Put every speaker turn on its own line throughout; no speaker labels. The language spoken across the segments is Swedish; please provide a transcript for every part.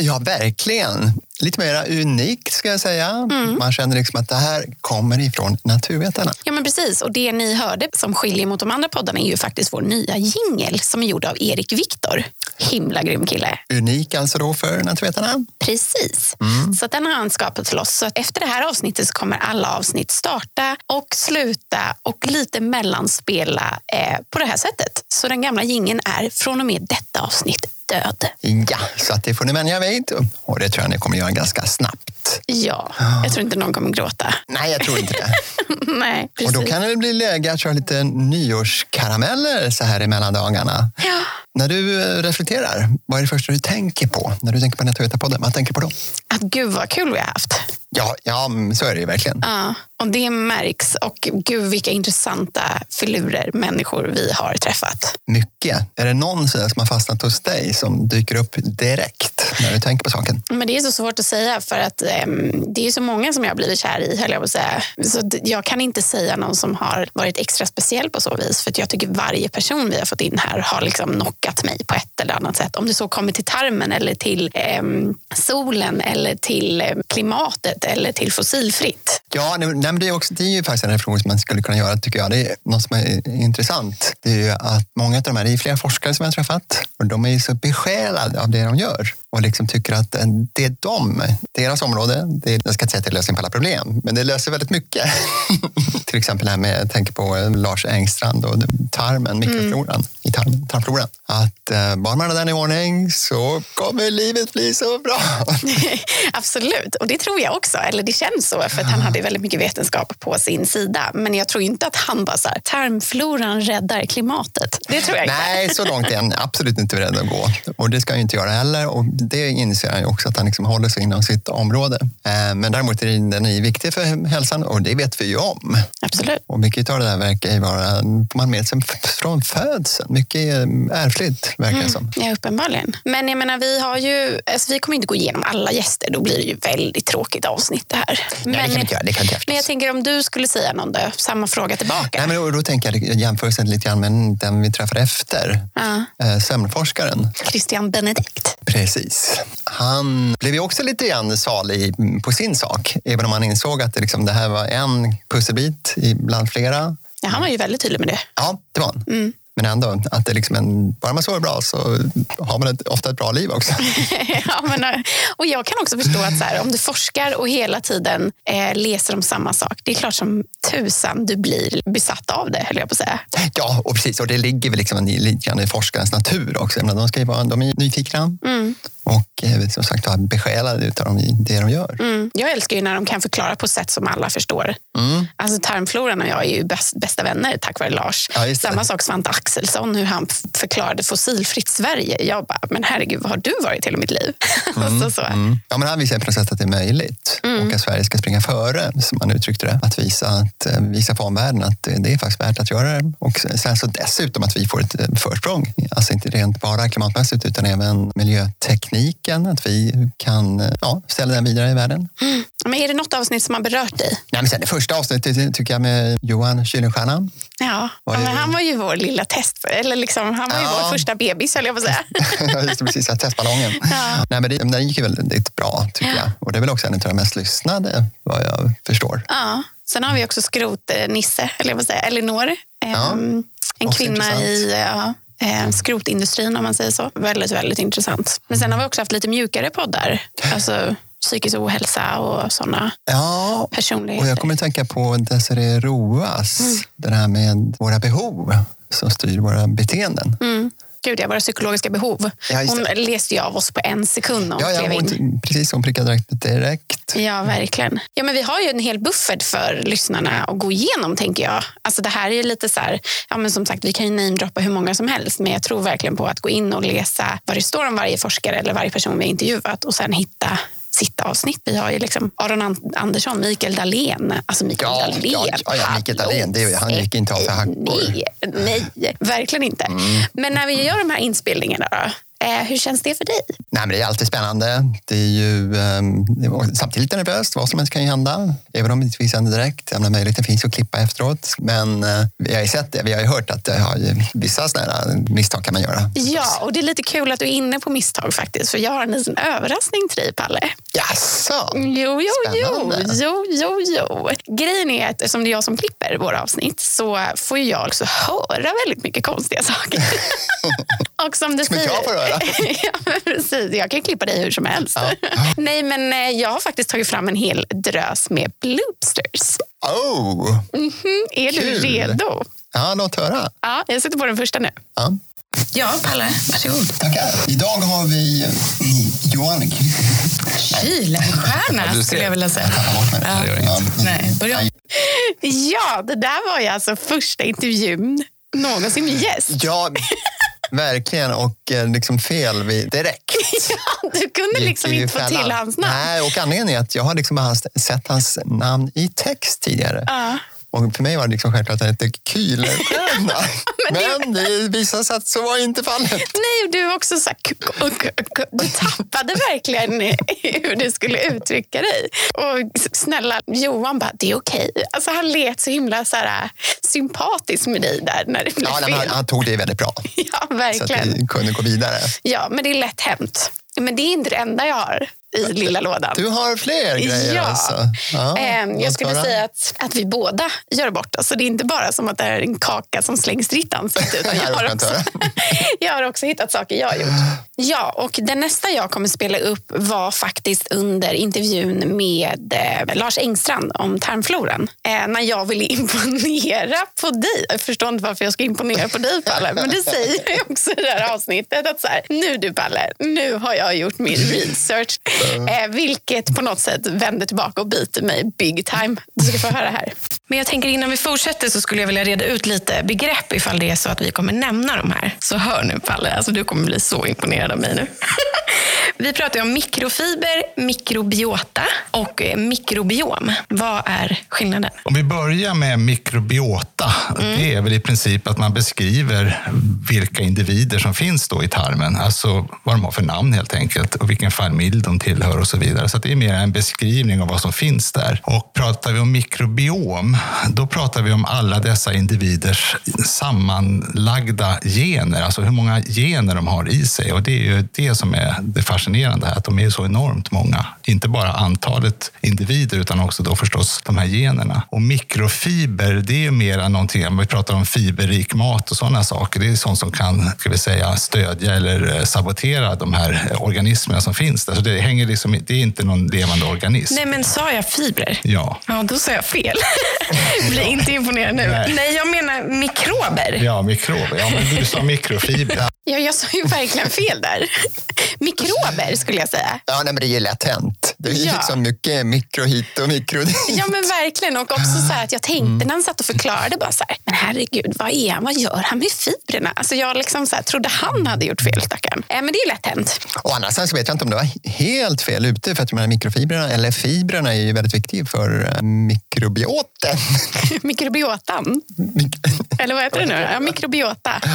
Ja, verkligen. Lite mer unikt ska jag säga.
Mm.
Man känner liksom att det här kommer ifrån naturvetarna.
Ja, men precis. Och det ni hörde som skiljer mot de andra poddarna är ju faktiskt vår nya jingel som är gjord av Erik Viktor. Himla grym kille.
Unik alltså då för naturvetarna.
Precis.
Mm.
Så den har han skapat till oss. Så efter det här avsnittet så kommer alla avsnitt starta och sluta och lite mellanspela eh, på det här sättet. Så den gamla gingen är från och med detta avsnitt död.
Ja, så att det får ni vänja vid. Och det tror jag ni kommer göra ganska snabbt.
Ja, jag tror inte någon kommer gråta.
Nej, jag tror inte det.
Nej,
Och
precis.
då kan det bli läge att köra lite nyårskarameller så här i mellandagarna.
Ja.
När du eh, reflekterar, vad är det första du tänker på när du tänker på Naturvetarpodden? Vad tänker du på då?
Att gud vad kul vi har haft.
Ja, ja så är det ju verkligen.
Ja, och det märks. Och gud vilka intressanta filurer människor vi har träffat.
Mycket. Är det någon som har fastnat hos dig som dyker upp direkt när du tänker på saken?
Men det är så svårt att säga för att ehm, det är så många som jag har blivit kär i, höll jag på att säga. Så jag kan inte säga någon som har varit extra speciell på så vis. För att jag tycker varje person vi har fått in här har liksom knockat mig på ett eller annat sätt. Om det så kommer till tarmen eller till ehm, solen eller till eh, klimatet eller till fossilfritt.
Ja, nej, nej, men det, är också, det är ju faktiskt en reflektion som man skulle kunna göra, tycker jag. Det är något som är intressant. Det är ju att många av de här, det är flera forskare som jag har träffat och de är ju så besjälade av det de gör och liksom tycker att eh, det är de, deras område, det är, jag ska inte säga att det lösningen på alla problem, men det löser väldigt mycket. Till exempel det här med, jag tänker på eh, Lars Engstrand och tarmen, mikrofloran i tarmen, tarmfloran. Att eh, bara man har den i ordning så kommer livet bli så bra.
Absolut, och det tror jag också. Eller det känns så, för att han hade väldigt mycket vetenskap på sin sida. Men jag tror inte att han bara så här, tarmfloran räddar klimatet. Det tror jag inte.
Nej, så långt är han absolut inte beredd att gå. Och det ska han ju inte göra heller. Och det inser han ju också, att han liksom håller sig inom sitt område. Eh, Men däremot är den är viktig för hälsan och det vet vi ju om.
Absolut.
Och mycket av det där verkar ju vara, man med sig från födseln. Mycket är ärftligt, verkar det som.
Ja, uppenbarligen. Men jag menar, vi, har ju, alltså, vi kommer inte gå igenom alla gäster. Då blir det ju väldigt tråkigt avsnitt det här.
Nej, det kan inte göra. Det kan inte
men jag tänker om du skulle säga någon då, samma fråga tillbaka.
Nej, men då, då tänker jag jämförelsen lite grann med den vi träffade efter. Eh, sömnforskaren.
Christian Benedikt.
Precis. Han blev ju också lite grann salig på sin sak, även om han insåg att det, liksom, det här var en pusselbit bland flera.
Ja, han var ju väldigt tydlig med det.
Ja, det var han.
Mm.
Men ändå, att det liksom en, bara man sover bra så har man ett, ofta ett bra liv också.
ja, men, och jag kan också förstå att så här, om du forskar och hela tiden eh, läser om samma sak, det är klart som tusan du blir besatt av det, höll jag på att säga.
Ja, och precis. Och det ligger väl liksom i- lite grann i forskarens natur också. De, ska ju vara, de är nyfikna
Mm.
Och eh, som sagt var besjälade utav de- det de gör.
Mm. Jag älskar ju när de kan förklara på sätt som alla förstår.
Mm.
Alltså tarmfloran och jag är ju bäst, bästa vänner tack vare Lars.
Ja.
Samma sak Svante Axelsson, hur han förklarade fossilfritt Sverige. Jag bara, men herregud, vad har du varit hela mitt liv? så, så.
Mm. Ja, men han visar på något sätt att det är möjligt och att Sverige ska springa före, som man uttryckte det. Att visa, att, eh, visa för omvärlden att det är faktiskt värt att göra det. Och sen så dessutom att vi får ett eh, försprång. Alltså inte rent bara klimatmässigt utan även miljötekniken. Att vi kan eh, ja, ställa den vidare i världen.
Men är det något avsnitt som har berört dig?
Nej, men sen det första avsnittet tycker jag med Johan Kuylenstierna.
Ja,
Vad
ja men han var ju vår lilla test. Eller liksom, han var ju
Ja.
vår första bebis, höll jag på att säga.
Just precis, att testballongen.
Ja.
Nej, men det, den gick ju väldigt bra tycker jag. Och det är väl också en av de mest lyssnade vad jag förstår.
Ja. Sen har vi också skrot-Nisse, eller jag på att säga, Elinor.
Ja,
Ehm, en
också
kvinna
intressant.
i ja, eh, skrotindustrin om man säger så. Väldigt, väldigt intressant. Men sen har vi också haft lite mjukare poddar. Alltså psykisk ohälsa och sådana
Ja,
personligheter.
Och jag kommer att tänka på Desiree Roas,
Mm.
det här med våra behov som styr våra beteenden.
Mm. Gud, ja, våra psykologiska behov.
Ja,
Hon läste ju av oss på en sekund när
Ja, ja,
in.
hon, precis, hon prickade direkt. direkt.
Ja, verkligen. Ja, men vi har ju en hel buffert för lyssnarna att gå igenom, tänker jag. Alltså, det här är lite så här, ja, men som sagt, vi kan ju namedroppa hur många som helst, men jag tror verkligen på att gå in och läsa vad det står om varje forskare eller varje person vi har intervjuat och sen hitta sitt avsnitt. Vi har ju liksom Aron An- Andersson, Mikael Dahlén. Alltså Mikael
Ja,
Dahlén.
ja, ja, ja, Mikael Dahlén, det han gick inte av för hackor.
Nej, nej, verkligen inte.
Mm.
Men när vi gör de här inspelningarna då, hur känns det för dig?
Nej, men det är alltid spännande. Det är ju um, samtidigt nervöst. Vad som helst kan ju hända. Även om det inte visar direkt. Jag menar, möjligheten finns att klippa efteråt. Men uh, vi har ju sett det. Vi har ju hört att uh, vissa sådana misstag kan man göra.
Ja, och det är lite kul att du är inne på misstag faktiskt. För jag har en liten överraskning till dig, Palle.
Jaså?
Jo, jo, jo, jo, jo, jo. Grejen är att eftersom det är jag som klipper våra avsnitt så får jag också höra väldigt mycket konstiga saker. och som du
som
säger,
jag får höra.
ja, precis. Jag kan klippa dig hur som helst.
Ja.
Nej, men eh, jag har faktiskt tagit fram en hel drös med bloopsters.
Oh,
Mhm, Är du
Kul.
redo?
ja, låt höra.
Ja, jag sätter på den första nu.
Ja.
Ja, Palle. Varsågod.
Tackar. Idag har vi eh, Johan
Kylenstjärna
du ser.
skulle jag vilja säga. Ja. Nej, börja.
Ja, det där var ju alltså första intervjun någonsin med gäst.
Ja, verkligen. Och eh, liksom fel vid, direkt.
Ja, du kunde liksom inte få till hans namn.
Nej, och anledningen är att jag har liksom sett hans namn i text tidigare.
Ja.
Och för mig var det liksom självklart att han hette Kühlerstjärna. Men det visade sig att så var inte fallet.
Nej, du också så du tappade verkligen hur du skulle uttrycka dig. Och snälla Johan bara, det är okej. Alltså, han lät så himla så här, sympatisk med dig där när det blev
Ja,
fel.
han, han tog det väldigt bra.
Ja,
Så att
verkligen.
vi kunde gå vidare.
Ja, men det är lätt hänt. Men det är inte det enda jag har i lilla lådan.
Du har fler grejer
Ja.
alltså? Ja, låt
jag skulle säga att, att vi båda gör bort oss. Så det är inte bara som att det är en kaka som slängs ditt ansikte. Utan jag, har också, jag har också hittat saker jag har gjort. Ja, och den nästa jag kommer spela upp var faktiskt under intervjun med eh, Lars Engstrand om tarmfloran. Eh, när jag ville imponera på dig. Jag förstår inte varför jag ska imponera på dig, Palle. Men det säger jag också i det här avsnittet. Att så här, nu du, Palle, nu har jag gjort min research. Eh, vilket på något sätt vänder tillbaka och biter mig big time. Du ska få höra här.
Men jag tänker innan vi fortsätter så skulle jag vilja reda ut lite begrepp ifall det är så att vi kommer nämna de här. Så hör nu Palle, alltså du kommer bli så imponerad av mig nu. Vi pratar ju om mikrofiber, mikrobiota och eh, mikrobiom. Vad är skillnaden?
Om vi börjar med mikrobiota. Det är väl i princip att man beskriver vilka individer som finns då i tarmen. Alltså vad de har för namn helt enkelt och vilken familj de tillhör och så vidare. Så det är mer en beskrivning av vad som finns där. Och pratar vi om mikrobiom, då pratar vi om alla dessa individers sammanlagda gener. Alltså hur många gener de har i sig. Och det är ju det som är det fascinerande här, att de är så enormt många. Inte bara antalet individer utan också då förstås de här generna. Och mikrofiber, det är ju mer någonting, om vi pratar om fiberrik mat och sådana saker, det är sånt som kan ska vi säga, stödja eller eh, sabotera de här eh, organismerna som finns där. Så det, hänger liksom, det är inte någon levande organism.
Nej, men sa jag fibrer?
Ja.
Ja, då sa jag fel. Bli inte imponerad nu.
Nej.
Nej. jag menar mikrober.
Ja, mikrober. Ja, men du sa mikrofiber.
Ja, jag sa ju verkligen fel där. Mikrober skulle jag säga.
Ja, nej, men det är ju lätt hänt. Det är ju
Ja.
liksom mycket mikro hit och mikro dit.
Ja men verkligen. Och också så här att jag tänkte när han satt och förklarade bara så här, men herregud, vad är han? Vad gör han med fibrerna? Alltså jag liksom så här, trodde han hade gjort fel stackaren. Eh, men det är ju lätt hänt.
Å andra sidan så vet jag inte om det var helt fel ute för att de här mikrofibrerna, eller fibrerna är ju väldigt viktiga för eh, mikrobioten.
Mikrobiotan. Eller vad heter det nu? Ja, mikrobiota.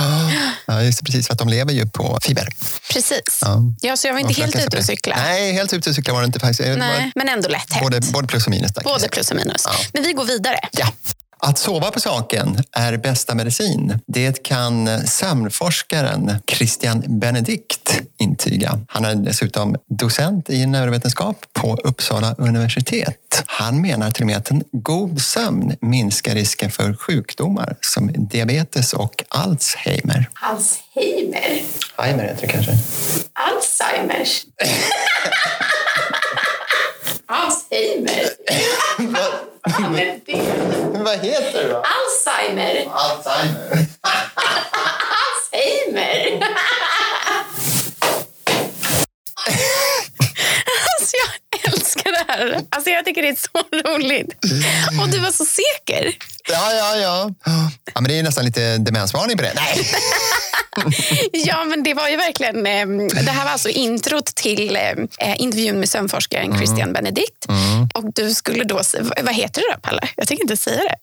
Ja, just det, precis för att de lever ju på fiber.
Precis.
Ja.
Ja, så jag var inte helt ute och cykla.
Nej, helt ute och cykla var det inte faktiskt. Var
Nej, men ändå lätt hänt.
Både, både plus och minus. Där,
Både plus och minus.
Ja.
Men vi går vidare.
Ja. Att sova på saken är bästa medicin. Det kan sömnforskaren Christian Benedikt intyga. Han är dessutom docent i neurovetenskap på Uppsala universitet. Han menar till och med att en god sömn minskar risken för sjukdomar som diabetes och Alzheimer.
Alzheimer.
Alzheimer heter det kanske.
Alzheimers. Alzheimer. Vad
heter det då?
Alzheimer.
Alzheimer.
Alzheimer. Alltså jag älskar det här. Alltså jag tycker det är så roligt. Och du var så säker.
Ja, ja, ja. ja men det är nästan lite demensvarning på det. Nej.
Ja, men det var ju verkligen... Eh, det här var alltså introt till eh, intervjun med sömnforskaren Christian Benedikt. Och du skulle då, vad heter det då Palle? Jag tänker inte säga det.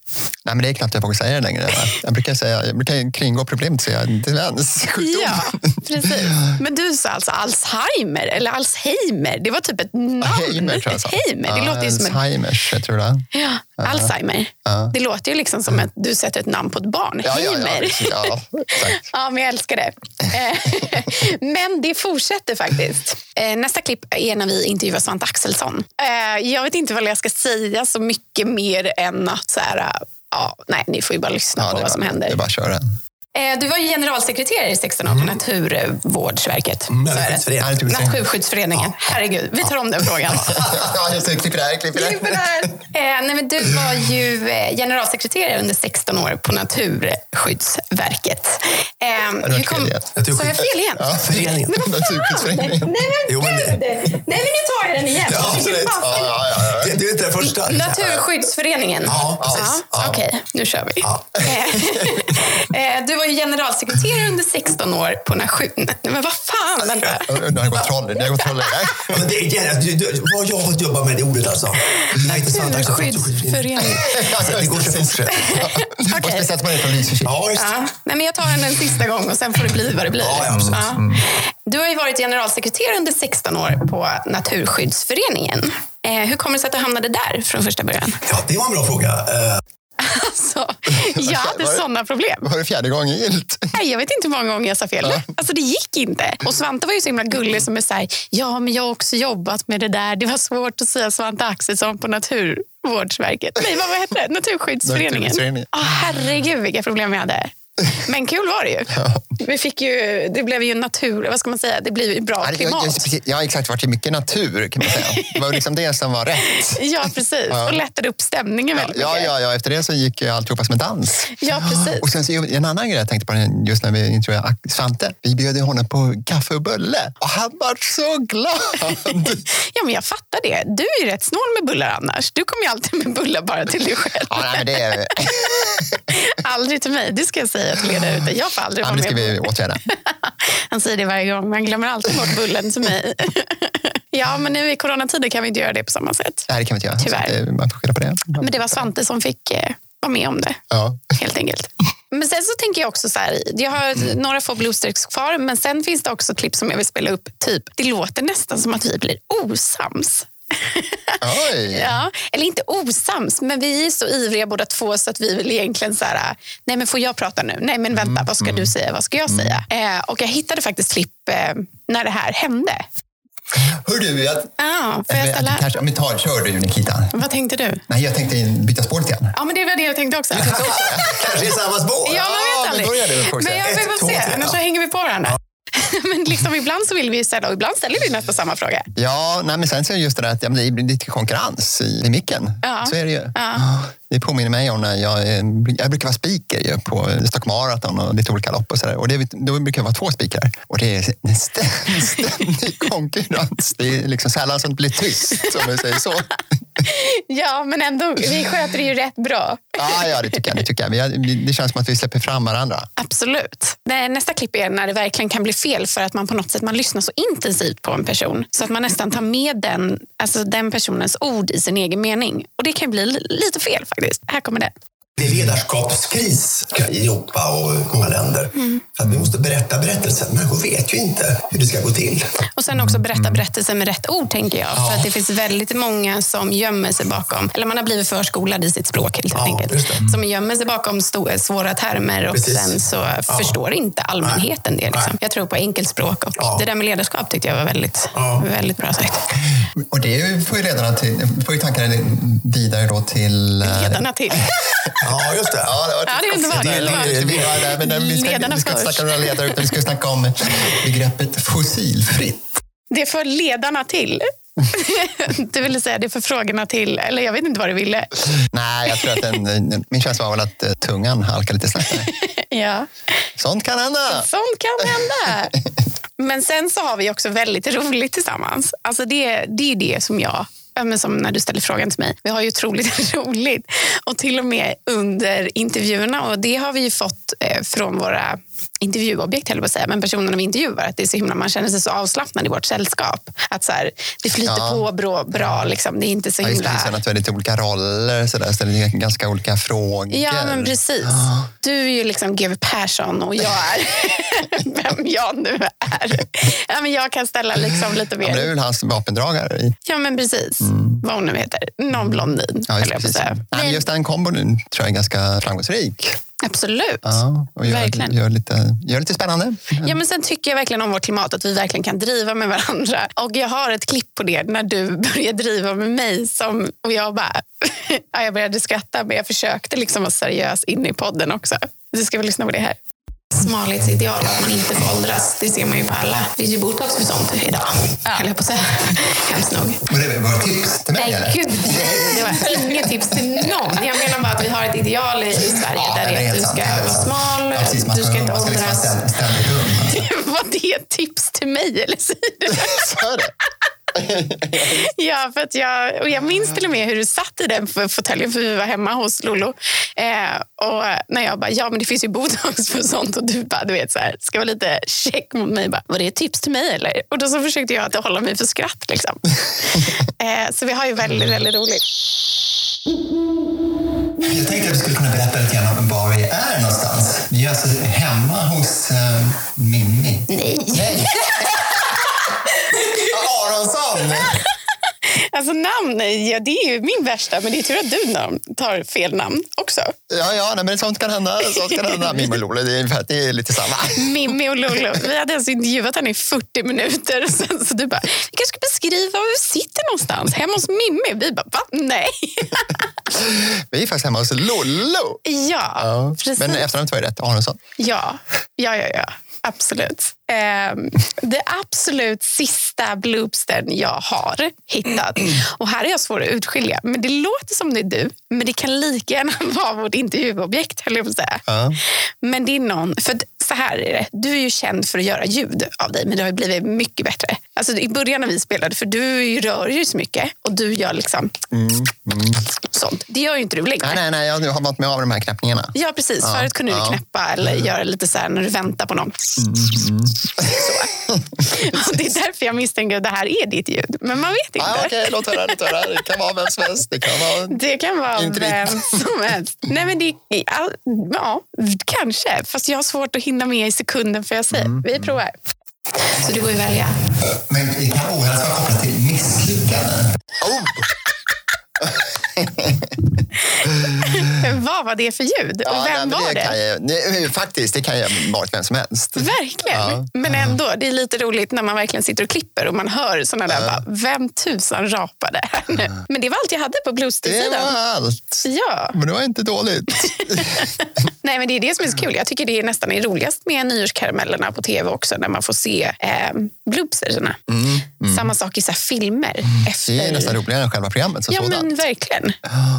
Nej, men det är knappt jag vågar säga det längre. Jag brukar, säga, jag brukar kringå problemet och säga demenssjukdom.
Ja, precis. Men du sa alltså Alzheimer eller Alzheimer. Det var typ ett namn.
Heimer tror jag sa.
Heimer, det låter ju som en
Alzheimers, jag tror det.
Ja, Alzheimer.
Ja.
Det låter ju liksom som att du sätter ett namn på ett barn.
Ja, ja, ja,
Heimer.
precis. ja, exakt.
Ja, men jag älskar det. Eh, men det fortsätter faktiskt. Eh, Nästa klipp är när vi intervjuar Svante Axelsson. Eh, Jag vet inte vad jag ska säga så mycket mer än att så här, ja, nej, ni får ju bara lyssna
Ja,
på vad
är
som
bara,
händer.
det är bara att köra.
Eh, Du var ju generalsekreterare i 16 år på Naturvårdsverket. Det.
Naturskyddsföreningen.
Naturskyddsföreningen. Herregud, vi tar om den frågan.
Ja, just det. Klipper där, klipper
Klipper
där.
där. Eh, nej, men du var ju eh, generalsekreterare under 16 år på Naturskyddsverket. Eh, hur kom...
igen.
Sa jag fel igen?
Ja,
Föreningen.
Naturskyddsföreningen.
Nej men gud! Nej men nu tar jag den igen.
Ja, absolut.
Ja, ja, ja.
Det, det är inte det första.
Naturskyddsföreningen.
Ja, precis. Ja.
Okej, nu kör vi.
Ja.
Eh, eh, du var ju generalsekreterare under 16 år på Natur... Nej, men vad fan, vänta.
Nu har det gått troll. Det
är gärna, du, du, vad jag har fått jobba med det ordet alltså. Nej, inte sant. Alltså, Det går så fortsätt.
Och speciellt man är från Lysekil.
Ja, just.
Ja. Nej, men jag tar den en sista gång och sen får det bli vad det blir.
Ja, ja, absolut.
Ja. Du har ju varit generalsekreterare under 16 år på Naturskyddsföreningen. Eh, hur kommer det sig att du hamnade där från första början?
Ja, det var en bra fråga.
Alltså, jag hade sådana problem.
Var det fjärde gången gillt?
Nej, jag vet inte hur många gånger jag sa fel. Alltså, det gick inte. Och Svante var ju så himla gullig som är så här, ja men jag har också jobbat med det där. Det var svårt att säga Svante Axelsson på Naturvårdsverket. Nej, vad hette det? Naturskyddsföreningen.
Naturskyddsföreningen.
Oh, herregud vilka problem jag hade. Men kul var det ju. Vi fick ju. Det blev ju natur, vad ska man säga, det blev ju bra
Ja, det-
klimat.
Jag har exakt varit i mycket natur kan man säga. Det var liksom det som var rätt.
Ja, precis. Och lättade upp stämningen väldigt
Ja,
mycket.
ja, ja, efter det så gick ju alltihopa som en dans.
Ja, precis.
Och sen så en annan grej jag tänkte på just när vi intervjuade Svante. Vi bjöd ju honom på kaffe och bulle och han var så glad.
Ja, men jag fattar det. Du är ju rätt snål med bullar annars. Du kommer ju alltid med bullar bara till dig själv.
Ja, nej, men det, är-
Aldrig till mig. Det ska jag säga till er där ute. Jag får aldrig
ja,
vara
men det
med.
ska vi åtgärda.
Han säger det varje gång. Man glömmer alltid bort bullen till mig. Ja, men nu i coronatider kan vi inte göra det på samma sätt.
Nej, det kan vi inte göra.
Tyvärr.
Det- Man får skylla på det.
Men det var Svante som fick eh, vara med om det.
Ja.
helt enkelt. Men sen så tänker jag också så här, jag har några få bluesticks kvar, men sen finns det också klipp som jag vill spela upp. Typ, det låter nästan som att vi blir osams.
Oj!
Ja, eller inte osams, men vi är så ivriga båda två så att vi vill egentligen så här, nej men får jag prata nu? Nej men vänta, vad ska du säga? Vad ska jag säga? Eh, och jag hittade faktiskt klipp eh, när det här hände.
Hör du, jag,
Ah, jag ställa?
kanske, om vi tar, kör du Nikita.
Vad tänkte du?
Nej, jag tänkte byta spår lite grann.
Ja, men det var det jag tänkte också.
Kanske i samma spår?
Ja, man
Ja,
vet aldrig. Men jag, vi får se, annars
ja.
så hänger vi på varandra. Men liksom ibland så vill vi ju ställa och ibland ställer vi nästan samma fråga.
Ja, nej, men sen så är det just det där att ja, det blir lite konkurrens i, i micken.
Ja.
Så är det ju.
Ja.
Det påminner mig om när jag, eh, jag brukar vara speaker på Stockholm Marathon och lite olika lopp och så där. Och det, då brukar jag vara två spikar. Och det är en ständig, konkurrens. Det är liksom sällan som det blir tyst, om jag säger så.
Ja, men ändå, vi sköter det ju rätt bra.
Ja, ja det tycker jag. Det, tycker jag. Det känns som att vi släpper fram varandra.
Absolut. Nästa klipp är när det verkligen kan bli fel för att man på något sätt man lyssnar så intensivt på en person så att man nästan tar med den, alltså den personens ord i sin egen mening. Och det kan bli li- lite fel faktiskt. Här kommer det.
Det är ledarskapskris i Europa och många länder. För att vi måste berätta berättelsen. Människor vet ju inte hur det ska gå till.
Och sen också berätta berättelsen med rätt ord, tänker jag. För att det finns väldigt många som gömmer sig bakom, eller man har blivit förskolad i sitt språk helt
Ja,
enkelt.
det.
Som gömmer sig bakom svåra termer och
Precis.
sen så förstår inte allmänheten det. Liksom.
Nej.
Jag tror på enkelspråk och
Ja.
det där med ledarskap tyckte jag var väldigt,
Ja.
väldigt bra sagt.
Och det får ju ledarna till, får ju tankarna vidare då till... eh,
Ledarna till.
Ja, just det.
Ja, det var
Ja, det är underbart.
Det det
Vi, var där, men vi, ska,
Ledarna
vi ska inte snacka om några ledare utan vi ska snacka om begreppet fossilfritt.
Det är för ledarna till. Du ville säga det för frågorna till, eller jag vet inte vad du ville.
Nej, jag tror att den, min känsla var väl att eh, tungan halkar lite snett.
Ja,
Sånt kan hända.
sånt kan hända. Men sen så har vi också väldigt roligt tillsammans. Alltså det, det är det som jag ja, men som när du ställer frågan till mig. Vi har ju otroligt roligt. Och till och med under intervjuerna. Och det har vi ju fått eh, från våra intervjuobjekt, höll jag på att säga, men personerna vi intervjuar. Att det är så himla, man känner sig så avslappnad i vårt sällskap. Att så här, det flyter
Ja.
på bra. bra liksom. Det är inte så
Ja, just
himla...
det, vi har väldigt olika roller, så där, ställer ganska olika frågor.
Ja, men precis. Du är ju liksom GW Persson och jag är vem jag nu är. Ja, men jag kan ställa liksom lite
Ja, men det är
mer...
väl hans vapendragare i.
Ja, men precis. Vad hon nu heter. Någon blondin,
Mm. Ja, just,
jag på att säga.
Men just den kombon tror jag är ganska framgångsrik.
Absolut.
Ja, och gör,
Verkligen.
gör, lite, gör lite spännande.
Ja, men sen tycker jag verkligen om vårt klimat, att vi verkligen kan driva med varandra. Och jag har ett klipp på det när du började driva med mig som, och jag bara, ja, jag började skratta men jag försökte liksom vara seriös inne i podden också. Du ska väl lyssna på det här. Smalhetsideal, att man inte får åldras, det ser man ju på alla. Det finns ju botox för sånt idag, höll jag på att säga. Hemskt nog.
Och det var tips till mig
Nej, gud nej. Det var inget tips till någon. Jag menar bara att vi har ett ideal i, du ska inte
man ska liksom vara
åldras.
ständigt ung.
Var det ett tips till mig eller säger du?
Det.
Ja, för att jag, och jag minns till och med hur du satt i den fåtöljen för vi var hemma hos Lolo. Eh, och när jag bara, ja men det finns ju botox för sånt och du bara, du vet så här, ska vara lite check mot mig. Bara, var det ett tips till mig eller? Och då så försökte jag att hålla mig för skratt liksom. eh, så vi har ju väldigt, väldigt roligt.
Jag tänkte att vi skulle kunna berätta lite grann om var vi är någonstans. Vi är alltså hemma hos uh, Mimmi.
Nej.
Nej! Aronsson!
Alltså namn, ja, det är ju min värsta, men det är tur att du namn, tar fel namn också.
Ja, ja nej, men sånt kan hända. Sånt kan hända. Mimmi och Lole, det är, det är lite samma.
Mimmi och Lolo. Vi hade alltså intervjuat henne i 40 minuter. Och sen så du bara, vi kanske ska beskriva var vi sitter någonstans. Hemma hos Mimmi. Vi bara, va? Nej.
Vi är faktiskt hemma hos Lollo.
Ja,
Ja.
precis.
Men efternamnet var ju rätt, Aronsson.
Ja, ja, ja. ja. Absolut. Ehm, det absolut sista bloopstern jag har hittat. Och här är jag svår att utskilja. Men det låter som det är du. Men det kan lika gärna vara vårt intervjuobjekt, höll jag på att säga.
Ja.
Men det är någon... För så här är det. Du är ju känd för att göra ljud av dig, men det har blivit mycket bättre. Alltså I början när vi spelade, för du rör ju så mycket och du gör liksom sånt. Det gör ju inte du längre.
Nej, nej, nej, jag har vant mig av de här knappningarna.
Ja, precis.
Ja,
Förut kunde du
ja.
knäppa eller göra lite så här när du väntar på någon. Så. Och det är därför jag misstänker att det här är ditt ljud. Men man vet inte.
Ah, Okej, låt höra, låt höra. Det kan vara vem som helst. Det kan vara...
Det kan vara
Inte
vem som helst. Nej, men det, ja, ja, kanske. Fast jag har svårt att hinna med i sekunden för jag säger.
Mm.
Vi provar. Så du går ju välja.
Men det kan ohälsa vara kopplat till misslyckanden.
Oh!
Vad var det för ljud? Och
Ja, nej,
vem
men
var det?
Kan ju, nej, faktiskt, det kan ju varit vem som helst.
Verkligen.
Ja.
Men ändå, det är lite roligt när man verkligen sitter och klipper och man hör såna där, bara, vem tusan rapade här nu? Men det var allt jag hade på
Det
blues-sidan.
var allt.
Ja,
Men det var inte dåligt.
nej men det är det som är så kul. Jag tycker det är nästan är roligast med nyårskaramellerna på tv också, när man får se eh, bloopserserna. Samma sak i så filmer. Efter...
Det är nästan roligare än själva programmet som
Ja,
sådant.
Men verkligen.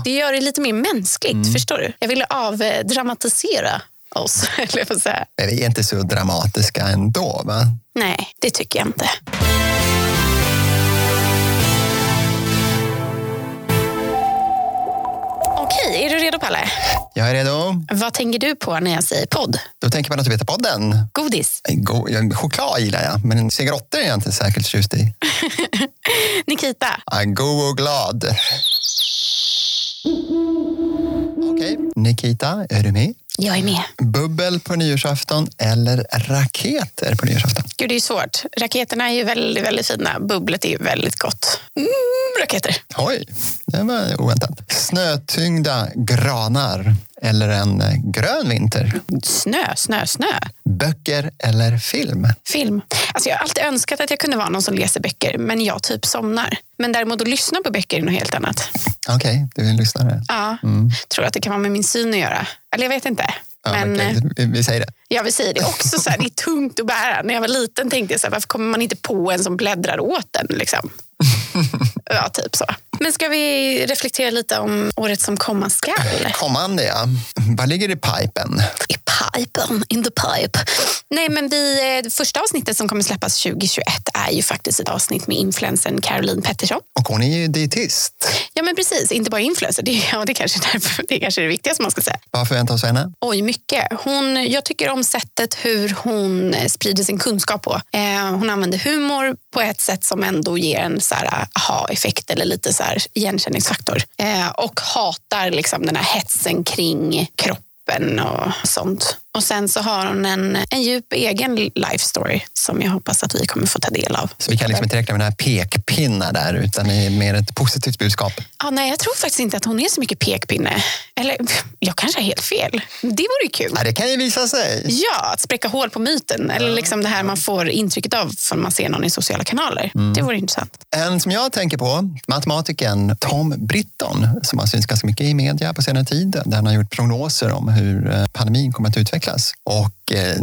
Det gör det lite mer mänskligt, förstår du? Jag ville avdramatisera oss, eller får säga.
Men vi är inte så dramatiska ändå, va?
Nej, det tycker jag inte. Okej, är du redo Palle?
Jag är redo.
Vad tänker du på när jag säger podd?
Då tänker man att du vet podden.
Godis?
Go- choklad gillar jag, men cigaretter är jag inte särskilt förtjust i.
Nikita?
Ah, God och glad. Okej, Nikita, är du med?
Jag är med.
Bubbel på nyårsafton eller raketer på nyårsafton?
Gud, det är svårt. Raketerna är ju väldigt, väldigt fina. Bubblet är ju väldigt gott. Mm, raketer.
Oj, det var oväntat. Snötyngda granar eller en eh, grön vinter?
Snö, snö, snö.
Böcker eller film?
Film. Alltså jag har alltid önskat att jag kunde vara någon som läser böcker, men jag typ somnar. Men däremot att lyssna på böcker är något helt annat.
Okej, du är en lyssnare.
Ja, tror att det kan vara med min syn att göra. Eller jag vet inte.
Ja,
men
okej,
eh,
vi, vi säger det.
jag vill säga det också, så här, det är tungt att bära. När jag var liten tänkte jag så här, varför kommer man inte på en som bläddrar åt en? Liksom? Ja, typ så. Men ska vi reflektera lite om året som komma skall?
Kommande, ja. Vad ligger i pipen?
I pipen, in the pipe. Nej, men vi, eh, första avsnittet som kommer släppas 2021 är ju faktiskt ett avsnitt med influensen Caroline Pettersson.
Och hon är ju dietist.
Ja, men precis. Inte bara influencer. Det, ja, det, kanske är därför, det är kanske det viktigaste man ska säga.
Vad förväntar av henne?
Oj, mycket. Hon, jag tycker om sättet hur hon eh, sprider sin kunskap på. Eh, hon använder humor på ett sätt som ändå ger en aha-effekt eller lite så här, igenkänningsfaktor. Eh, och hatar liksom den här hetsen kring kroppen och sånt. Och sen så har hon en, en djup egen life story som jag hoppas att vi kommer få ta del av.
Så vi kan liksom inte räkna med några pekpinnar där, utan det är mer ett positivt budskap.
Ja, nej, jag tror faktiskt inte att hon är så mycket pekpinne. Eller jag kanske har helt fel. Det vore ju kul.
Ja, det kan ju visa sig.
Ja, att spräcka hål på myten. Eller liksom det här man får intrycket av när man ser någon i sociala kanaler. Det vore intressant.
En som jag tänker på, matematikern Tom Britton, som har synts ganska mycket i media på senare tid, där han har gjort prognoser om hur eh, pandemin kommer att utvecklas. Och eh,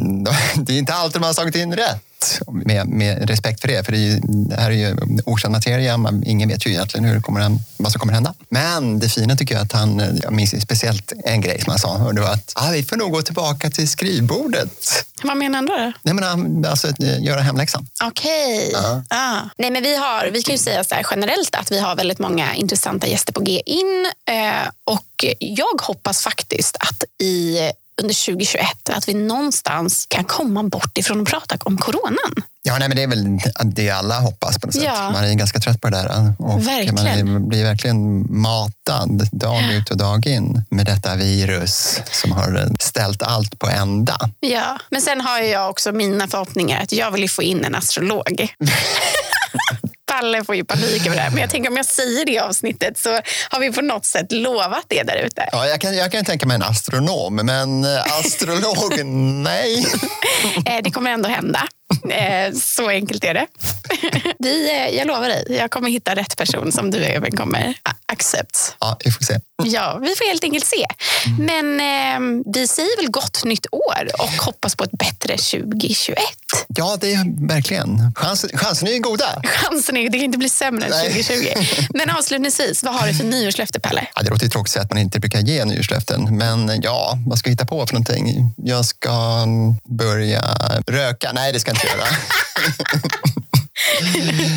det är inte alltid man har slagit in rätt. Med, med respekt för det, för det, ju, det här är ju okänd materia. Man, ingen vet ju egentligen hur det kommer, vad som kommer hända. Men det fina tycker jag att han, jag minns speciellt en grej som han sa, och det var att ah, vi får nog gå tillbaka till skrivbordet.
Vad menar han då?
Nej, men, alltså, göra hemläxan.
Okej.
Ja.
Ah. Nej, men vi, har, vi kan ju säga så här generellt att vi har väldigt många intressanta gäster på G in. Eh, och jag hoppas faktiskt att i under 2021 att vi någonstans kan komma bort ifrån att prata om coronan.
Ja, nej, men det är väl det alla hoppas på något sätt.
Ja.
Man är ganska trött på det där. Och
Verkligen.
Man blir verkligen matad dag ut och dag in med detta virus som har ställt allt på ända.
Ja, men sen har jag också mina förhoppningar att jag vill få in en astrolog. Palle får ju panik över det här. Men jag tänker om jag säger det i avsnittet så har vi på något sätt lovat det där ute.
Ja, jag, kan, jag kan tänka mig en astronom, men eh, astrolog, nej.
Eh, Det kommer ändå hända. Eh, Så enkelt är det. Vi, jag lovar dig, jag kommer hitta rätt person som du även kommer accept.
Ja, vi får se.
Ja, vi får helt enkelt se. Men eh, vi säger väl gott nytt år och hoppas på ett bättre 2021.
Ja, det är verkligen. Chans, chansen är ju goda.
Chansen är, det kan inte bli sämre än
Nej.
2020. Men avslutningsvis, vad har du för nyårslöfte, Pelle?
Ja, det låter ju tråkigt att man inte brukar ge nyårslöften, men ja, vad ska jag hitta på för någonting? Jag ska mm, börja röka. Nej, det ska jag inte göra.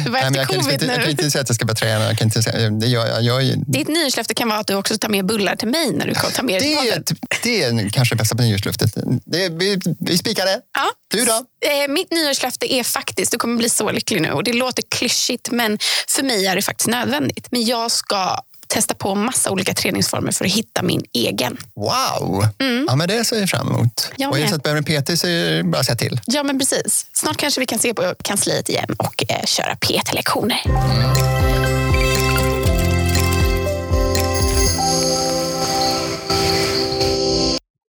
Det var efter
jag, kan,
covid
inte, jag kan
nu.
inte säga att jag ska börja träna. Jag kan inte säga, det gör jag. jag är,
Ditt nyårslöfte kan vara att du också tar med bullar till mig när du tar med dig
det,
podden.
det är kanske det bästa på nyårslöftet. Det, vi, vi spikar det.
Ja.
Du då?
Eh, Mitt nyårslöfte är faktiskt, du kommer bli så lycklig nu och det låter klyschigt men för mig är det faktiskt nödvändigt. Men jag ska testa på massa olika träningsformer för att hitta min egen.
Wow! Ja, men det ser jag fram emot.
Mm. Jag
och är det
med.
så att behöver en PT så är det bara att säga till.
Ja men precis. Snart kanske vi kan se på kansliet igen och eh, köra PT-lektioner.